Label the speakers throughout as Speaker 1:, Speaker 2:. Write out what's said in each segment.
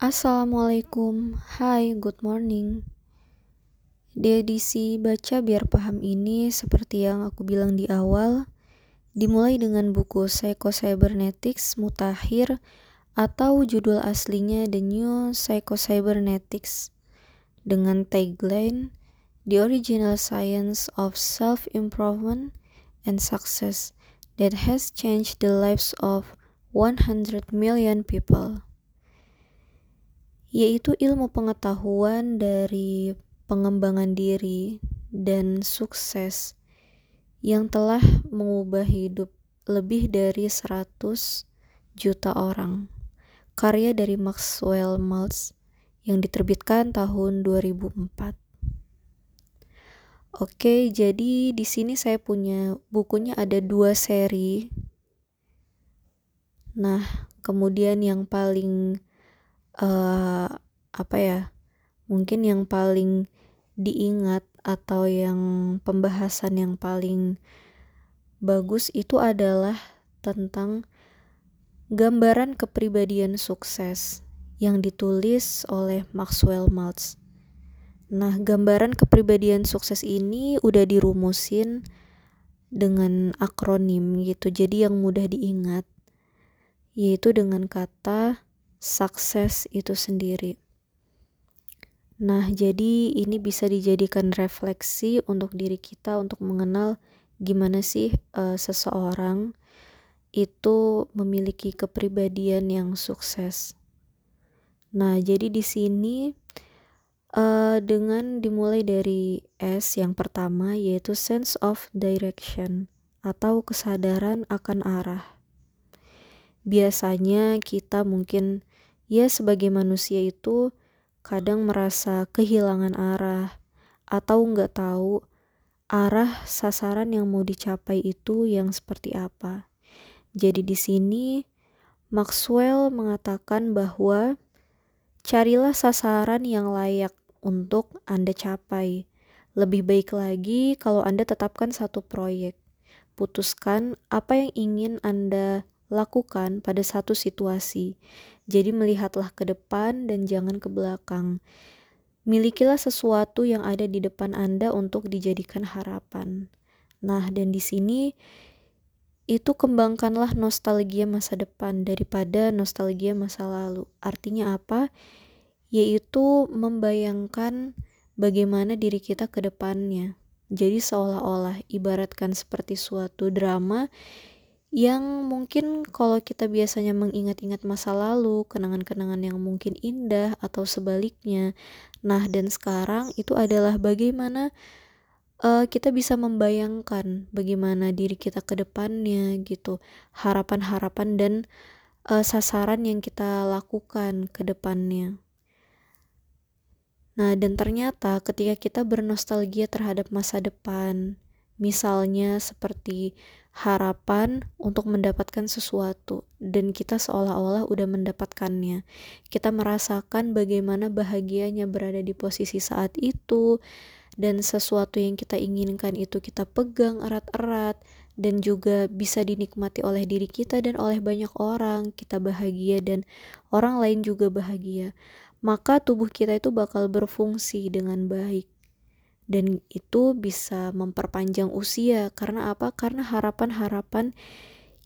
Speaker 1: Assalamualaikum, hai, good morning. Di edisi Baca Biar Paham ini, seperti yang aku bilang di awal, dimulai dengan buku Psycho-Cybernetics Mutakhir atau judul aslinya The New Psycho-Cybernetics dengan tagline The Original Science of Self-Improvement and Success that has changed the lives of 100 million people yaitu ilmu pengetahuan dari pengembangan diri dan sukses yang telah mengubah hidup lebih dari 100 juta orang. Karya dari Maxwell Maltz yang diterbitkan tahun 2004. Oke, jadi di sini saya punya bukunya ada dua seri. Nah, kemudian yang paling uh, apa ya mungkin yang paling diingat atau yang pembahasan yang paling bagus itu adalah tentang gambaran kepribadian sukses yang ditulis oleh Maxwell Maltz. Nah, gambaran kepribadian sukses ini udah dirumusin dengan akronim gitu. Jadi yang mudah diingat yaitu dengan kata sukses itu sendiri. Nah, jadi ini bisa dijadikan refleksi untuk diri kita untuk mengenal gimana sih uh, seseorang itu memiliki kepribadian yang sukses. Nah, jadi di sini uh, dengan dimulai dari S yang pertama yaitu sense of direction atau kesadaran akan arah. Biasanya kita mungkin ya sebagai manusia itu kadang merasa kehilangan arah atau nggak tahu arah sasaran yang mau dicapai itu yang seperti apa. Jadi di sini Maxwell mengatakan bahwa carilah sasaran yang layak untuk Anda capai. Lebih baik lagi kalau Anda tetapkan satu proyek. Putuskan apa yang ingin Anda lakukan pada satu situasi. Jadi melihatlah ke depan dan jangan ke belakang. Milikilah sesuatu yang ada di depan Anda untuk dijadikan harapan. Nah, dan di sini itu kembangkanlah nostalgia masa depan daripada nostalgia masa lalu. Artinya apa? Yaitu membayangkan bagaimana diri kita ke depannya. Jadi seolah-olah ibaratkan seperti suatu drama yang mungkin kalau kita biasanya mengingat-ingat masa lalu, kenangan-kenangan yang mungkin indah atau sebaliknya. Nah, dan sekarang itu adalah bagaimana uh, kita bisa membayangkan bagaimana diri kita ke depannya gitu, harapan-harapan dan uh, sasaran yang kita lakukan ke depannya. Nah, dan ternyata ketika kita bernostalgia terhadap masa depan, misalnya seperti harapan untuk mendapatkan sesuatu dan kita seolah-olah udah mendapatkannya. Kita merasakan bagaimana bahagianya berada di posisi saat itu dan sesuatu yang kita inginkan itu kita pegang erat-erat dan juga bisa dinikmati oleh diri kita dan oleh banyak orang. Kita bahagia dan orang lain juga bahagia. Maka tubuh kita itu bakal berfungsi dengan baik dan itu bisa memperpanjang usia karena apa? Karena harapan-harapan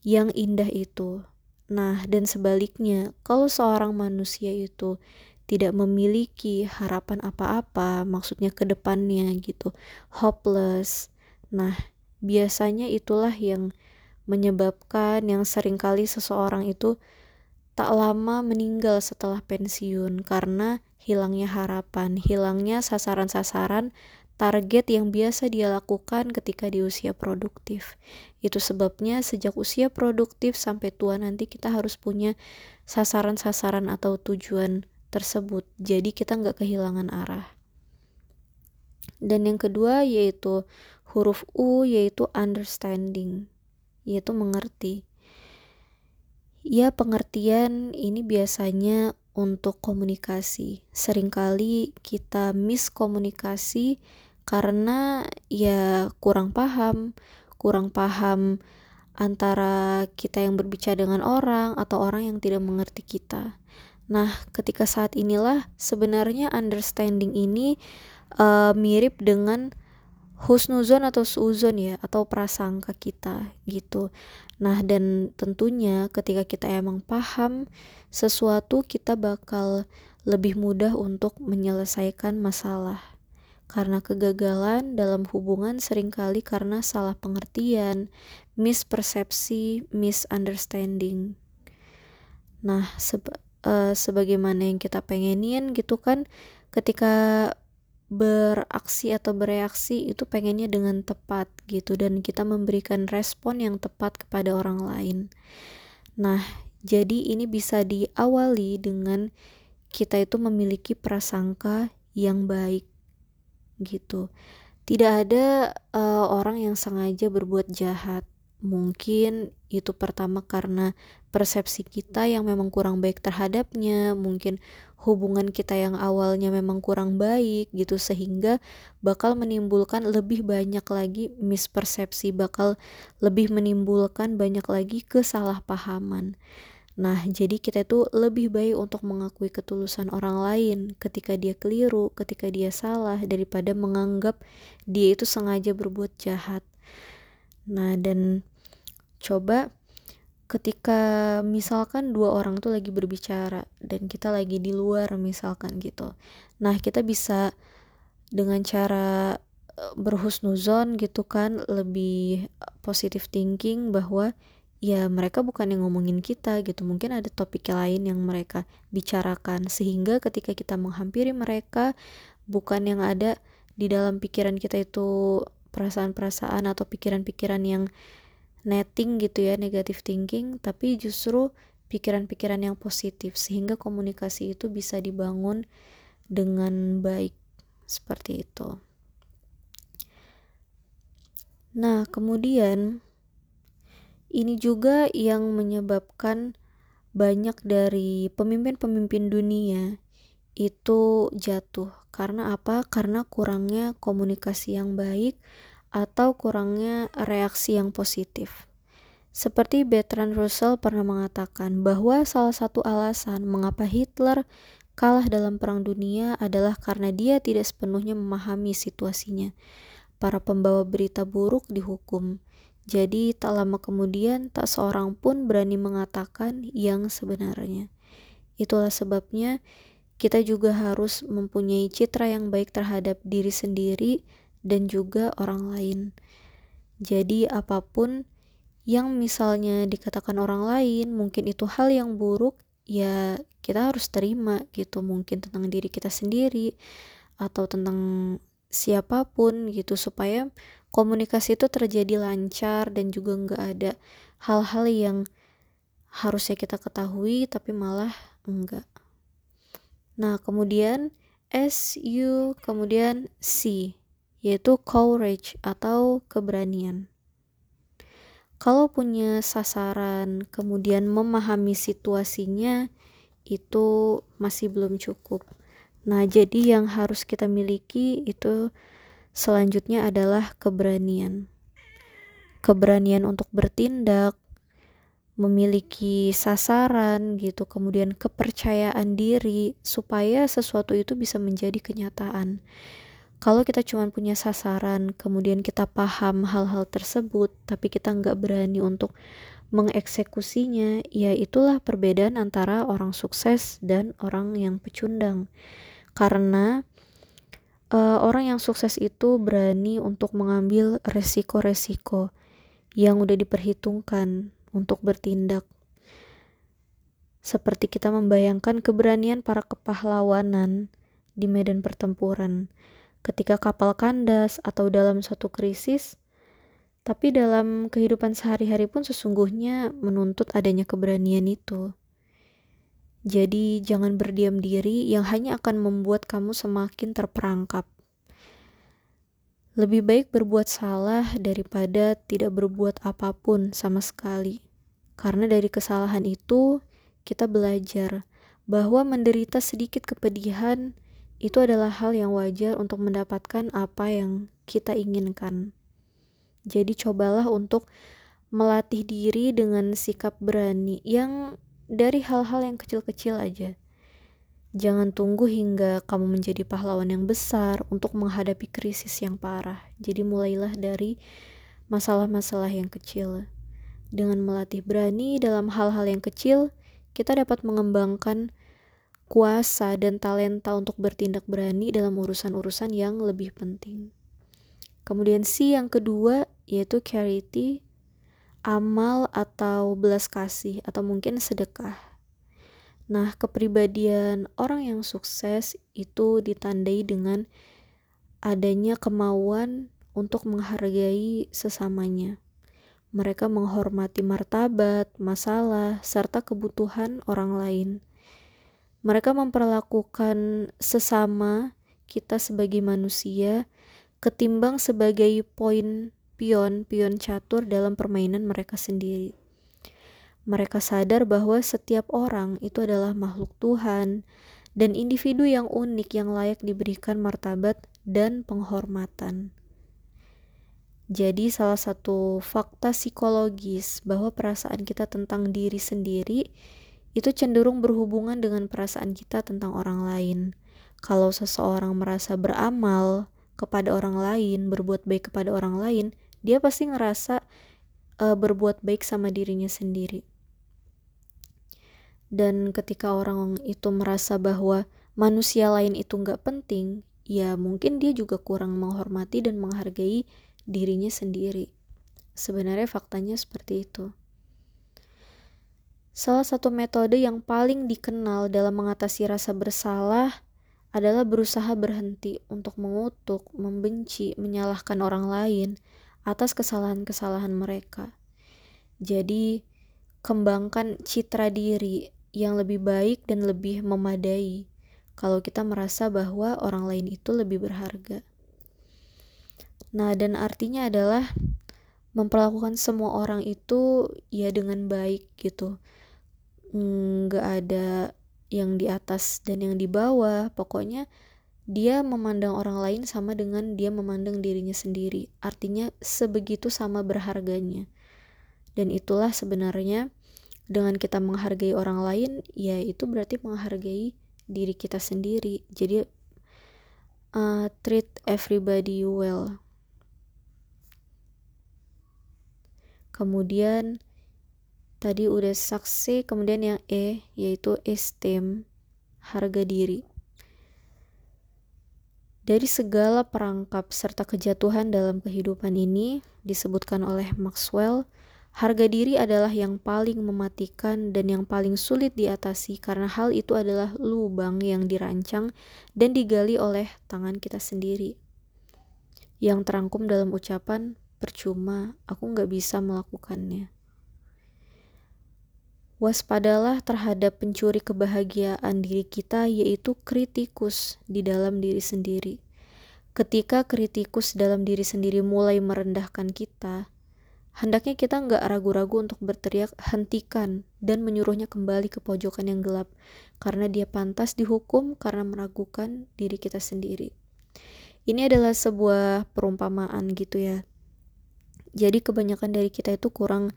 Speaker 1: yang indah itu. Nah, dan sebaliknya, kalau seorang manusia itu tidak memiliki harapan apa-apa, maksudnya ke depannya gitu, hopeless. Nah, biasanya itulah yang menyebabkan yang sering kali seseorang itu tak lama meninggal setelah pensiun karena hilangnya harapan, hilangnya sasaran-sasaran target yang biasa dia lakukan ketika di usia produktif. Itu sebabnya sejak usia produktif sampai tua nanti kita harus punya sasaran-sasaran atau tujuan tersebut. Jadi kita nggak kehilangan arah. Dan yang kedua yaitu huruf U yaitu understanding, yaitu mengerti. Ya pengertian ini biasanya untuk komunikasi. Seringkali kita miskomunikasi karena ya kurang paham, kurang paham antara kita yang berbicara dengan orang atau orang yang tidak mengerti kita. Nah, ketika saat inilah sebenarnya understanding ini uh, mirip dengan husnuzon atau suuzon ya atau prasangka kita gitu. Nah, dan tentunya ketika kita emang paham sesuatu kita bakal lebih mudah untuk menyelesaikan masalah. Karena kegagalan dalam hubungan sering kali karena salah pengertian, mispersepsi, misunderstanding. Nah, seba uh, sebagaimana yang kita pengenin gitu kan ketika beraksi atau bereaksi itu pengennya dengan tepat gitu dan kita memberikan respon yang tepat kepada orang lain. Nah, jadi ini bisa diawali dengan kita itu memiliki prasangka yang baik gitu. Tidak ada uh, orang yang sengaja berbuat jahat. Mungkin itu pertama karena persepsi kita yang memang kurang baik terhadapnya, mungkin hubungan kita yang awalnya memang kurang baik gitu sehingga bakal menimbulkan lebih banyak lagi mispersepsi, bakal lebih menimbulkan banyak lagi kesalahpahaman. Nah, jadi kita itu lebih baik untuk mengakui ketulusan orang lain ketika dia keliru, ketika dia salah daripada menganggap dia itu sengaja berbuat jahat. Nah, dan coba ketika misalkan dua orang tuh lagi berbicara dan kita lagi di luar misalkan gitu nah kita bisa dengan cara eh, berhusnuzon gitu kan lebih positive thinking bahwa ya mereka bukan yang ngomongin kita gitu. Mungkin ada topik lain yang mereka bicarakan sehingga ketika kita menghampiri mereka bukan yang ada di dalam pikiran kita itu perasaan-perasaan atau pikiran-pikiran yang netting gitu ya negative thinking tapi justru pikiran-pikiran yang positif. Sehingga komunikasi itu bisa dibangun dengan baik. Seperti itu. Nah, kemudian ini juga yang menyebabkan banyak dari pemimpin-pemimpin dunia itu jatuh. Karena apa? Karena kurangnya komunikasi yang baik atau kurangnya reaksi yang positif. Seperti Bertrand Russell pernah mengatakan bahwa salah satu alasan mengapa Hitler kalah dalam Perang Dunia adalah karena dia tidak sepenuhnya memahami situasinya. Para pembawa berita buruk dihukum. Jadi tak lama kemudian tak seorang pun berani mengatakan yang sebenarnya. Itulah sebabnya kita juga harus mempunyai citra yang baik terhadap diri sendiri dan juga orang lain. Jadi, apa pun yang misalnya dikatakan orang lain, mungkin itu hal yang buruk, ya kita harus terima gitu. Mungkin tentang diri kita sendiri atau tentang siapa pun gitu supaya komunikasi itu terjadi lancar dan juga nggak ada hal-hal yang harusnya kita ketahui tapi malah enggak. Nah, kemudian S U kemudian C yaitu courage atau keberanian. Kalau punya sasaran, kemudian memahami situasinya, itu masih belum cukup. Nah, jadi yang harus kita miliki itu selanjutnya adalah keberanian. Keberanian untuk bertindak, memiliki sasaran gitu, kemudian kepercayaan diri supaya sesuatu itu bisa menjadi kenyataan kalau kita cuma punya sasaran kemudian kita paham hal-hal tersebut tapi kita nggak berani untuk mengeksekusinya ya itulah perbedaan antara orang sukses dan orang yang pecundang karena uh, orang yang sukses itu berani untuk mengambil resiko-resiko yang udah diperhitungkan untuk bertindak seperti kita membayangkan keberanian para kepahlawanan di medan pertempuran ketika kapal kandas atau dalam suatu krisis, tapi dalam kehidupan sehari-hari pun sesungguhnya menuntut adanya keberanian itu. Jadi, jangan berdiam diri yang hanya akan membuat kamu semakin terperangkap. Lebih baik berbuat salah daripada tidak berbuat apa pun sama sekali, karena dari kesalahan itu kita belajar bahwa menderita sedikit kepedihan itu adalah hal yang wajar untuk mendapatkan apa yang kita inginkan. Jadi cobalah untuk melatih diri dengan sikap berani yang dari hal-hal yang kecil-kecil aja. Jangan tunggu hingga kamu menjadi pahlawan yang besar untuk menghadapi krisis yang parah. Jadi mulailah dari masalah-masalah yang kecil. Dengan melatih berani dalam hal-hal yang kecil, kita dapat mengembangkan kuasa dan talenta untuk bertindak berani dalam urusan-urusan yang lebih penting. Kemudian si yang kedua yaitu charity, amal atau belas kasih atau mungkin sedekah. Nah, kepribadian orang yang sukses itu ditandai dengan adanya kemauan untuk menghargai sesamanya. Mereka menghormati martabat, masalah, serta kebutuhan orang lain. Mereka memperlakukan sesama kita sebagai manusia ketimbang sebagai poin pion, pion catur dalam permainan mereka sendiri. Mereka sadar bahwa setiap orang itu adalah makhluk Tuhan dan individu yang unik yang layak diberikan martabat dan penghormatan. Jadi, salah satu fakta psikologis bahwa perasaan kita tentang diri sendiri itu cenderung berhubungan dengan perasaan kita tentang orang lain. Kalau seseorang merasa beramal kepada orang lain, berbuat baik kepada orang lain, dia pasti ngerasa uh, berbuat baik sama dirinya sendiri. Dan ketika orang itu merasa bahwa manusia lain itu nggak penting ya mungkin dia juga kurang menghormati dan menghargai dirinya sendiri. Sebenarnya faktanya seperti itu. Salah satu metode yang paling dikenal dalam mengatasi rasa bersalah adalah berusaha berhenti untuk mengutuk, membenci, menyalahkan orang lain atas kesalahan-kesalahan mereka. Jadi, kembangkan citra diri yang lebih baik dan lebih memadai kalau kita merasa bahwa orang lain itu lebih berharga. Nah, dan artinya adalah memperlakukan semua orang itu ya dengan baik gitu. Nggak ada yang di atas dan yang di bawah. Pokoknya dia memandang orang lain sama dengan dia memandang dirinya sendiri. Artinya sebegitu sama berharganya. Dan itulah sebenarnya dengan kita menghargai orang lain ya itu berarti menghargai diri kita sendiri jadi uh, treat everybody well kemudian tadi udah saksi kemudian yang E yaitu esteem harga diri dari segala perangkap serta kejatuhan dalam kehidupan ini disebutkan oleh Maxwell Harga diri adalah yang paling mematikan dan yang paling sulit diatasi karena hal itu adalah lubang yang dirancang dan digali oleh tangan kita sendiri. Yang terangkum dalam ucapan, percuma, aku nggak bisa melakukannya. Waspadalah terhadap pencuri kebahagiaan diri kita yaitu kritikus di dalam diri sendiri. Ketika kritikus dalam diri sendiri mulai merendahkan kita, Hendaknya kita nggak ragu-ragu untuk berteriak hentikan dan menyuruhnya kembali ke pojokan yang gelap karena dia pantas dihukum karena meragukan diri kita sendiri. Ini adalah sebuah perumpamaan gitu ya. Jadi kebanyakan dari kita itu kurang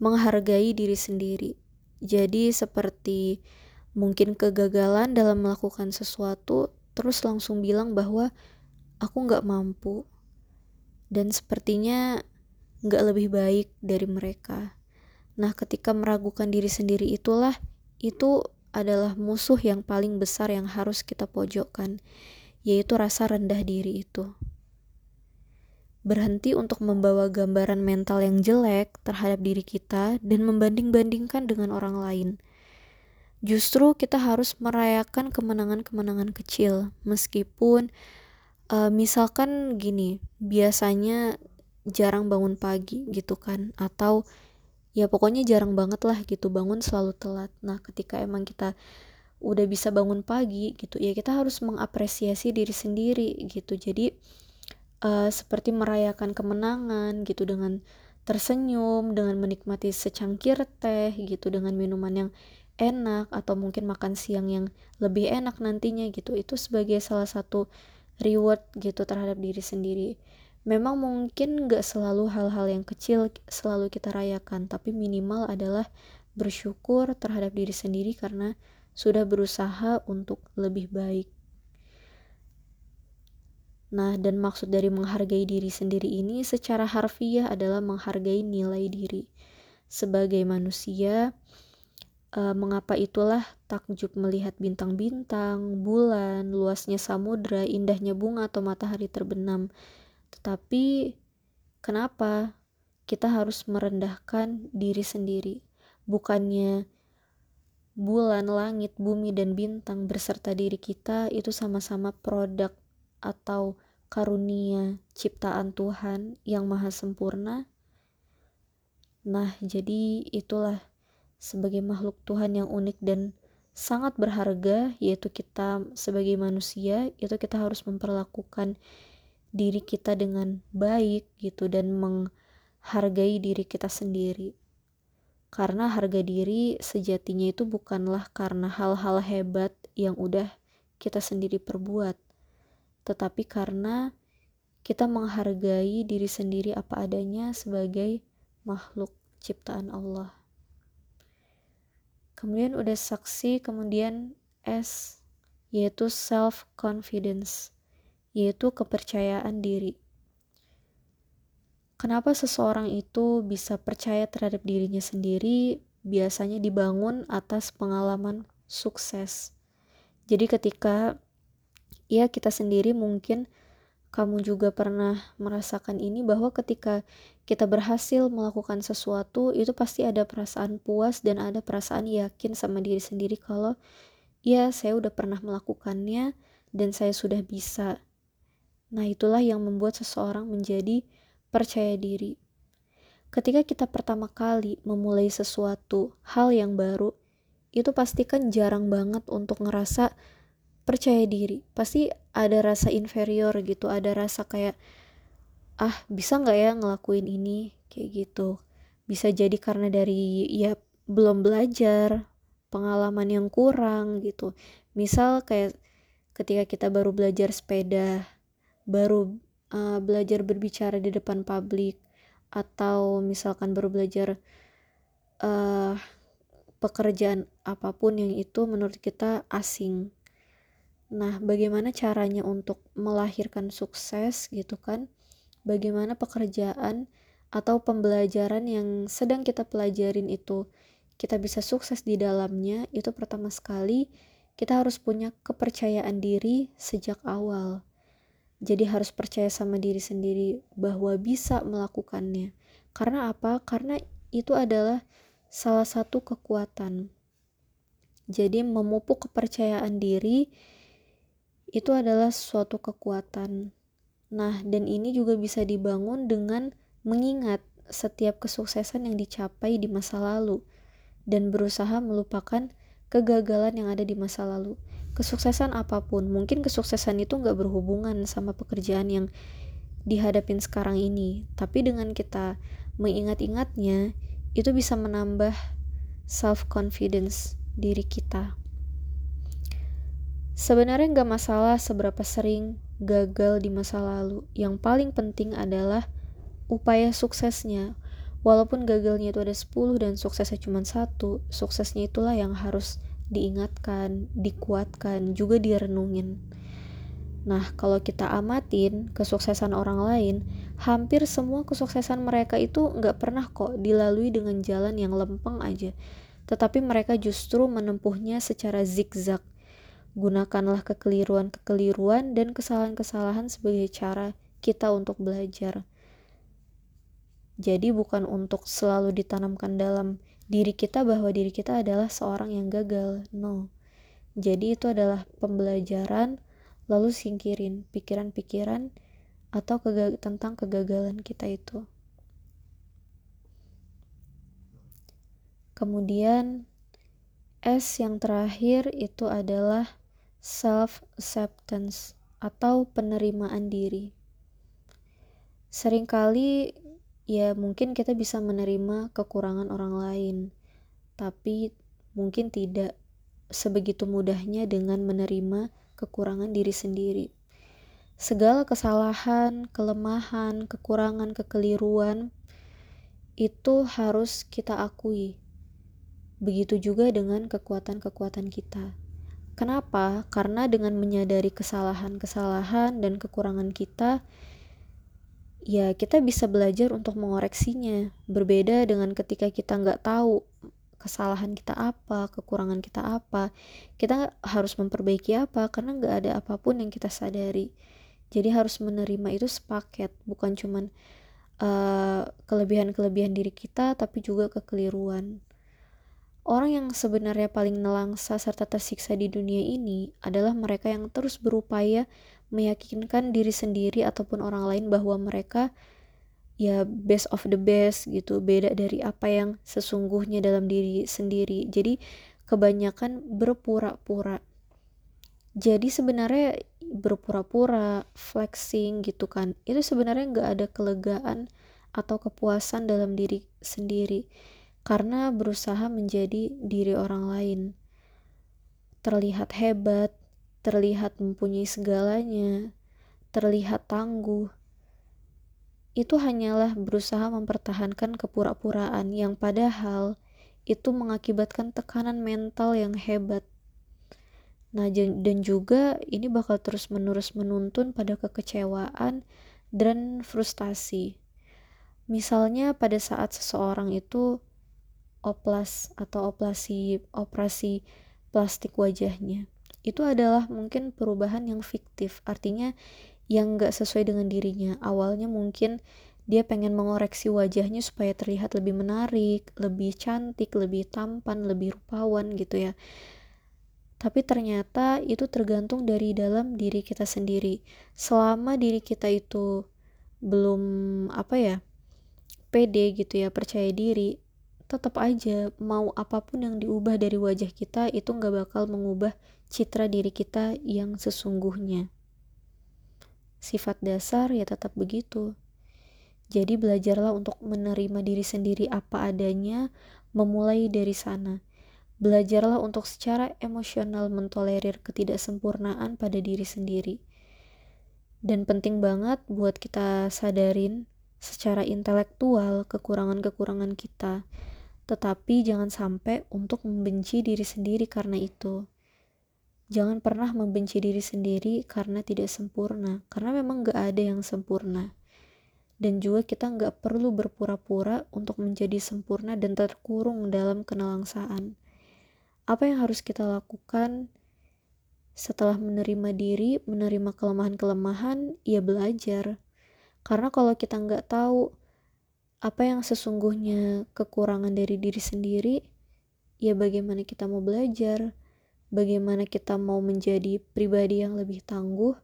Speaker 1: menghargai diri sendiri. Jadi seperti mungkin kegagalan dalam melakukan sesuatu terus langsung bilang bahwa aku nggak mampu dan sepertinya nggak lebih baik dari mereka. Nah, ketika meragukan diri sendiri itulah itu adalah musuh yang paling besar yang harus kita pojokkan, yaitu rasa rendah diri itu. Berhenti untuk membawa gambaran mental yang jelek terhadap diri kita dan membanding-bandingkan dengan orang lain. Justru kita harus merayakan kemenangan-kemenangan kecil, meskipun uh, misalkan gini, biasanya jarang bangun pagi gitu kan atau ya pokoknya jarang banget lah gitu bangun selalu telat nah ketika emang kita udah bisa bangun pagi gitu ya kita harus mengapresiasi diri sendiri gitu jadi uh, seperti merayakan kemenangan gitu dengan tersenyum dengan menikmati secangkir teh gitu dengan minuman yang enak atau mungkin makan siang yang lebih enak nantinya gitu itu sebagai salah satu reward gitu terhadap diri sendiri Memang mungkin gak selalu hal-hal yang kecil selalu kita rayakan, tapi minimal adalah bersyukur terhadap diri sendiri karena sudah berusaha untuk lebih baik. Nah, dan maksud dari menghargai diri sendiri ini secara harfiah adalah menghargai nilai diri. Sebagai manusia, uh, mengapa itulah takjub melihat bintang-bintang, bulan, luasnya samudra, indahnya bunga atau matahari terbenam. Tetapi kenapa kita harus merendahkan diri sendiri? Bukannya bulan, langit, bumi, dan bintang berserta diri kita itu sama-sama produk atau karunia ciptaan Tuhan yang maha sempurna. Nah, jadi itulah sebagai makhluk Tuhan yang unik dan sangat berharga, yaitu kita sebagai manusia, itu kita harus memperlakukan diri kita dengan baik gitu dan menghargai diri kita sendiri. Karena harga diri sejatinya itu bukanlah karena hal-hal hebat yang udah kita sendiri perbuat, tetapi karena kita menghargai diri sendiri apa adanya sebagai makhluk ciptaan Allah. Kemudian udah saksi, kemudian S yaitu self confidence, yaitu kepercayaan diri. Kenapa seseorang itu bisa percaya terhadap dirinya sendiri? Biasanya dibangun atas pengalaman sukses. Jadi ketika ya kita sendiri mungkin kamu juga pernah merasakan ini bahwa ketika kita berhasil melakukan sesuatu itu pasti ada perasaan puas dan ada perasaan yakin sama diri sendiri kalau ya saya udah pernah melakukannya dan saya sudah bisa. Nah, itulah yang membuat seseorang menjadi percaya diri. Ketika kita pertama kali memulai sesuatu hal yang baru, itu pasti kan jarang banget untuk ngerasa percaya diri. Pasti ada rasa inferior gitu ada rasa kayak ah bisa nggak ya ngelakuin ini? Kayak gitu. Bisa jadi karena dari ya belum belajar pengalaman yang kurang gitu. Misal kayak ketika kita baru belajar sepeda baru uh, belajar berbicara di depan publik atau misalkan baru belajar uh, pekerjaan apa pun yang itu menurut kita asing Nah, bagaimana caranya untuk melahirkan sukses gitu kan? Bagaimana pekerjaan atau pembelajaran yang sedang kita pelajarin itu kita bisa sukses di dalamnya? Itu pertama sekali kita harus punya kepercayaan diri sejak awal. Jadi harus percaya sama diri sendiri bahwa bisa melakukannya. Karena apa? Karena itu adalah salah satu kekuatan. Jadi memupuk kepercayaan diri itu adalah suatu kekuatan. Nah, dan ini juga bisa dibangun dengan mengingat setiap kesuksesan yang dicapai di masa lalu dan berusaha melupakan kegagalan yang ada di masa lalu. Kesuksesan apa pun, mungkin kesuksesan itu nggak berhubungan sama pekerjaan yang dihadapin sekarang ini, tapi dengan kita mengingat-ingatnya, itu bisa menambah self confidence diri kita. Sebenarnya nggak masalah seberapa sering gagal di masa lalu. Yang paling penting adalah upaya suksesnya. Walaupun gagalnya itu ada 10 dan suksesnya cuma satu, suksesnya itulah yang harus diingatkan, dikuatkan, juga direnungin. Nah, kalau kita amatin kesuksesan orang lain, hampir semua kesuksesan mereka itu nggak pernah kok dilalui dengan jalan yang lempeng aja. Tetapi mereka justru menempuhnya secara zigzag, Gunakanlah kekeliruan-kekeliruan dan kesalahan-kesalahan sebagai cara kita untuk belajar. Jadi bukan untuk selalu ditanamkan dalam diri kita bahwa diri kita adalah seorang yang gagal. No. Jadi itu adalah pembelajaran lalu singkirin pikiran-pikiran atau kegag tentang kegagalan kita itu. Kemudian S yang terakhir itu adalah self-acceptance atau penerimaan diri. Seringkali ya mungkin kita bisa menerima kekurangan orang lain, tapi mungkin tidak sebegitu mudahnya dengan menerima kekurangan diri sendiri. Segala kesalahan, kelemahan, kekurangan, kekeliruan itu harus kita akui Begitu juga dengan kekuatan-kekuatan kita. Kenapa? Karena dengan menyadari kesalahan-kesalahan dan kekurangan kita, ya kita bisa belajar untuk mengoreksinya. Berbeda dengan ketika kita nggak tahu kesalahan kita apa, kekurangan kita apa, kita harus memperbaiki apa, karena nggak ada apa pun yang kita sadari. Jadi harus menerima itu sepaket, bukan cuman uh, kelebihan-kelebihan diri kita, tapi juga kekeliruan. Orang yang sebenarnya paling nelangsa serta tersiksa di dunia ini adalah mereka yang terus berupaya meyakinkan diri sendiri ataupun orang lain bahwa mereka ya best of the best gitu, beda dari apa yang sesungguhnya dalam diri sendiri. Jadi kebanyakan berpura-pura. Jadi sebenarnya berpura-pura, flexing gitu kan, itu sebenarnya nggak ada kelegaan atau kepuasan dalam diri sendiri karena berusaha menjadi diri orang lain. Terlihat hebat, terlihat mempunyai segalanya, terlihat tangguh. Itu hanyalah berusaha mempertahankan kepura-puraan yang padahal itu mengakibatkan tekanan mental yang hebat. Nah, dan juga ini bakal terus-menerus menuntun pada kekecewaan dan frustasi. Misalnya pada saat seseorang itu oplas atau operasi operasi plastik wajahnya itu adalah mungkin perubahan yang fiktif artinya yang gak sesuai dengan dirinya awalnya mungkin dia pengen mengoreksi wajahnya supaya terlihat lebih menarik, lebih cantik, lebih tampan, lebih rupawan gitu ya. Tapi ternyata itu tergantung dari dalam diri kita sendiri. Selama diri kita itu belum apa ya, pede gitu ya, percaya diri, tetap aja mau apa pun yang diubah dari wajah kita itu nggak bakal mengubah citra diri kita yang sesungguhnya. Sifat dasar ya tetap begitu. Jadi belajarlah untuk menerima diri sendiri apa adanya, memulai dari sana. Belajarlah untuk secara emosional mentolerir ketidaksempurnaan pada diri sendiri. Dan penting banget buat kita sadarin secara intelektual kekurangan-kekurangan kita tetapi jangan sampai untuk membenci diri sendiri karena itu. Jangan pernah membenci diri sendiri karena tidak sempurna, karena memang gak ada yang sempurna. Dan juga kita gak perlu berpura-pura untuk menjadi sempurna dan terkurung dalam kenalangsaan. Apa yang harus kita lakukan setelah menerima diri, menerima kelemahan-kelemahan, ya belajar. Karena kalau kita nggak tahu apa yang sesungguhnya kekurangan dari diri sendiri, ya bagaimana kita mau belajar, bagaimana kita mau menjadi pribadi yang lebih tangguh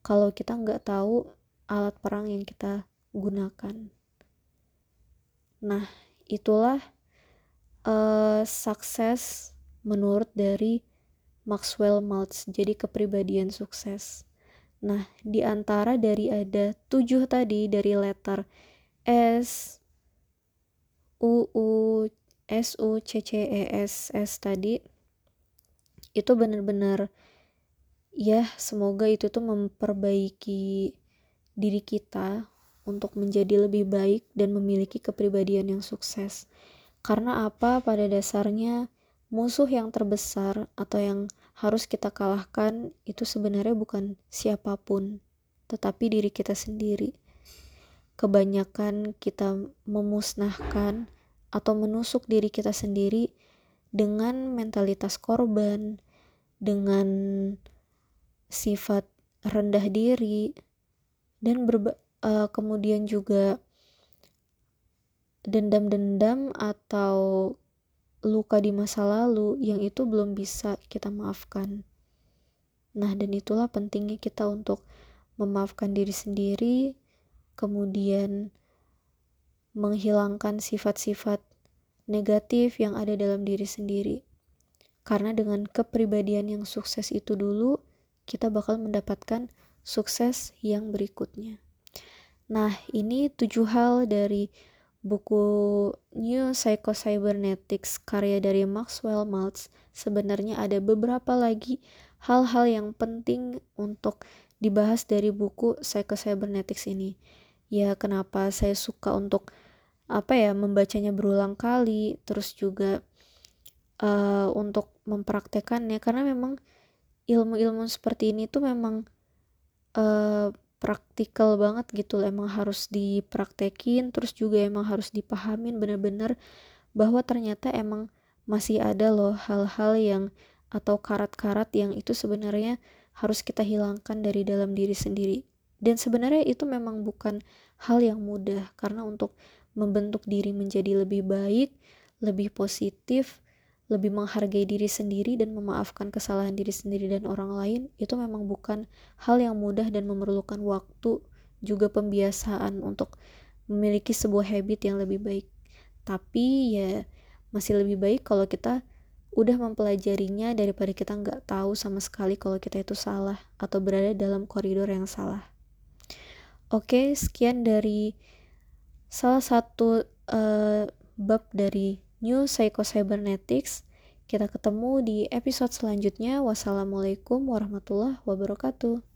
Speaker 1: kalau kita nggak tahu alat perang yang kita gunakan. Nah, itulah uh, sukses menurut dari Maxwell Maltz, jadi kepribadian sukses. Nah, di antara dari ada tujuh tadi dari letter S U U S U C C E S S tadi itu benar-benar ya semoga itu tuh memperbaiki diri kita untuk menjadi lebih baik dan memiliki kepribadian yang sukses. Karena apa? Pada dasarnya musuh yang terbesar atau yang harus kita kalahkan itu sebenarnya bukan siapa pun, tetapi diri kita sendiri kebanyakan kita memusnahkan atau menusuk diri kita sendiri dengan mentalitas korban, dengan sifat rendah diri, dan berba uh, kemudian juga dendam-dendam atau luka di masa lalu yang itu belum bisa kita maafkan. Nah, dan itulah pentingnya kita untuk memaafkan diri sendiri, kemudian menghilangkan sifat-sifat negatif yang ada dalam diri sendiri. Karena dengan kepribadian yang sukses itu dulu, kita bakal mendapatkan sukses yang berikutnya. Nah, ini tujuh hal dari buku New Psycho-Cybernetics karya dari Maxwell Maltz. Sebenarnya ada beberapa lagi hal-hal yang penting untuk dibahas dari buku Psycho-Cybernetics ini ya kenapa saya suka untuk apa ya membacanya berulang kali terus juga uh, untuk mempraktekannya. Karena memang ilmu-ilmu seperti ini tuh memang uh, praktikal banget gitu loh. Emang harus dipraktekin terus juga emang harus dipahamin bener-bener bahwa ternyata emang masih ada loh hal-hal yang atau karat-karat yang itu sebenarnya harus kita hilangkan dari dalam diri sendiri dan sebenarnya itu memang bukan hal yang mudah karena untuk membentuk diri menjadi lebih baik lebih positif lebih menghargai diri sendiri dan memaafkan kesalahan diri sendiri dan orang lain itu memang bukan hal yang mudah dan memerlukan waktu juga pembiasaan untuk memiliki sebuah habit yang lebih baik. Tapi ya masih lebih baik kalau kita udah mempelajarinya daripada kita nggak tahu sama sekali kalau kita itu salah atau berada dalam koridor yang salah oke sekian dari salah satu uh, bab dari New Psycho Cybernetics. Kita ketemu di episode selanjutnya. Wassalamualaikum warahmatullahi wabarakatuh.